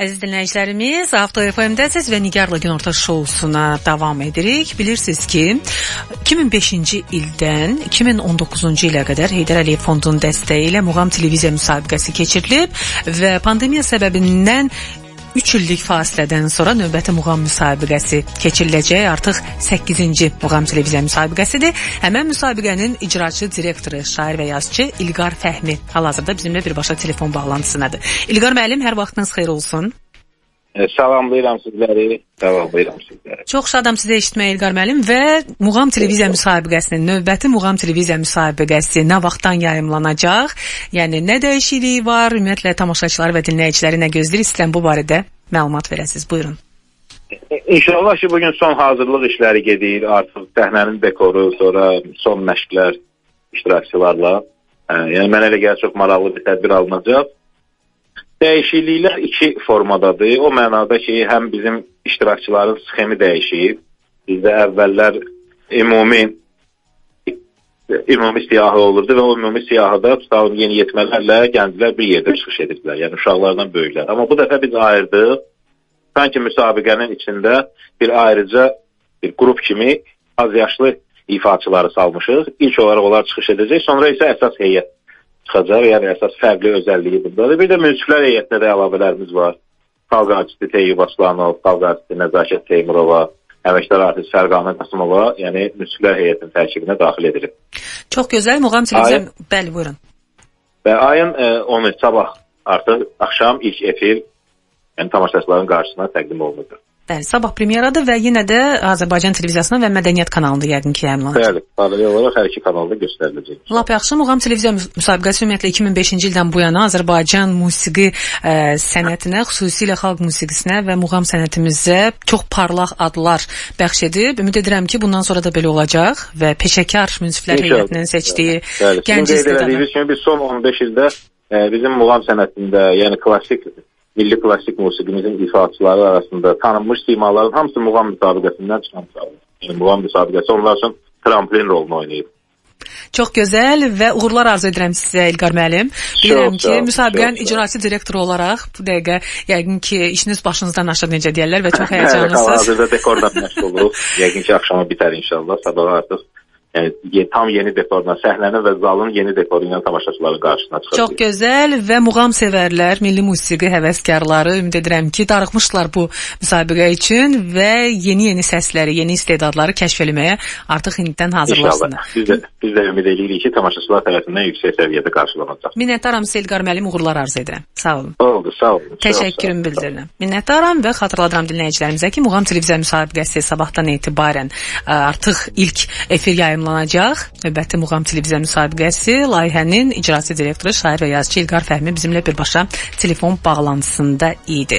Əziz dinləyicilərimiz, Avto FM-dəsiz və Nigarla günorta şousuna davam edirik. Bilirsiniz ki, 2005-ci ildən 2019-cu ilə qədər Heydər Əliyev Fondunun dəstəyi ilə Muğam televiziya müsabiqəsi keçirilib və pandemiya səbəbindən 3 illik fasilədən sonra növbəti muğam müsabiqəsi keçiriləcək. Artıq 8-ci muğam televiziya müsabiqəsidir. Həmin müsabiqənin icraçı direktoru, şair və yazıçı İlqar Fəhmi hal-hazırda bizimlə birbaşa telefon bağlantısındadır. İlqar müəllim, hər vaxtınız xeyir olsun. Salamlayıram sizləri. Salamlayıram sizləri. Çox şadam sizə eşitməyə İlqar müəllim və Muğam televiziya müsabiqəsinin növbəti Muğam televiziya müsabiqəsi nə vaxtdan yayımlanacaq? Yəni nə dəyişikliyi var? Ümumiyyətlə tamaşaçıları və dinləyiciləri nə gözləyir? İstəyirəm bu barədə məlumat verəsiniz. Buyurun. E, İnşallah ki, bugün son hazırlıq işləri gedir. Artıq səhnənin dekoru, sonra son məşqlər iştirakçılarla. E, yəni mənə elə gəlir çox maraqlı bir tədbir alınacaq. Dəyişikliklər iki formadadır. O mənada ki, həm bizim iştirakçıların sxemi dəyişib. Bizdə əvvəllər ümumi ümumi siyahı olurdu və o ümumi siyahıda tutalım yeniyetmələrlə gənclər bir yerdə çıxış edirdilər. Yəni uşaqlardan böyüklər. Amma bu dəfə biz ayırdıq. Sanki müsabiqənin içində bir ayrıca bir qrup kimi az yaşlı ifaçıları salmışıq. İlk olaraq onlar çıxış edəcək, sonra isə əsas heyət çıxacaq. Yəni əsas fərqli özəlliyi bundadır. Bir də münsiflər heyətində də əlavələrimiz var. Xalq artisti Teyyub Aslanov, xalq artisti Nəzakət Teymurova, əməkdar artist Fərqanə Qasımova, yəni münsiflər heyətinin tərkibinə daxil edilib. Çox gözəl. Muğam Ayın, bəli, buyurun. Və ayın e, 10-u sabah artıq axşam ilk efir yəni tamaşaçıların qarşısına təqdim olunacaq. Bəli, sabah premyeradır və yenə də Azərbaycan televiziyasının və Mədəniyyət kanalında yəqin ki, yayımlanacaq. Bəli, paralel olaraq hər iki kanalda göstəriləcək. Lap yaxşı, Muğam televiziya müsabiqəsi ümumiyyətlə 2005-ci ildən bu yana Azərbaycan musiqi ə, sənətinə, xüsusilə xalq musiqisinə və muğam sənətimizə çox parlaq adlar bəxş edib. Ümid edirəm ki, bundan sonra da belə olacaq və peşəkar münsiflər heyətinin seçdiyi bəli, gənc istedadlar. Kimi biz son 15 ildə ə, bizim muğam sənətində, yəni klassik milli klassik musiqimizin ifaçıları arasında tanınmış simaların hamısı muğam müsabiqəsindən çıxan uşaqlar. Yəni muğam müsabiqəsi onlar üçün tramplin rolunu oynayıb. Çox gözəl və uğurlar arzu edirəm sizə İlqar müəllim. Bilirəm ki, müsabiqənin icraçı direktoru olaraq bu dəqiqə yəqin ki, işiniz başınızdan aşır necə deyirlər və çox həyəcanlısınız. Hal-hazırda dekordan məşğuluq. yəqin ki, axşama bitər inşallah. Sabah artıq yəni tam yeni dekorla səhnənin və zalın yeni dekoru ilə tamaşaçıların qarşısına çıxacaq. Çox gözəl və muğam sevərlər, milli musiqi həvəskarları ümid edirəm ki, darıxmışlar bu müsabiqə üçün və yeni-yeni səsləri, yeni istedadları kəşf etməyə artıq indidən hazırlaşsınlar. İnşallah. Biz də biz də ümid edirik ki, tamaşaçılar tərəfindən yüksək səviyyədə qarşılanacaq. Minnətdaram Selqar müəllim, uğurlar arzu edirəm. Sağ olun. Oldu, sağ olun. Təşəkkürüm bildirirəm. Minnətdaram və xatırladıram dinləyicilərimizə ki, Muğam televiziya müsabiqəsi sabahdan etibarən artıq ilk efir yayımlanacaq yayımlanacaq. Növbəti Muğam televiziya müsabiqəsi layihənin icraçı direktoru, şair və yazıçı İlqar Fəhmi bizimlə birbaşa telefon bağlantısında idi.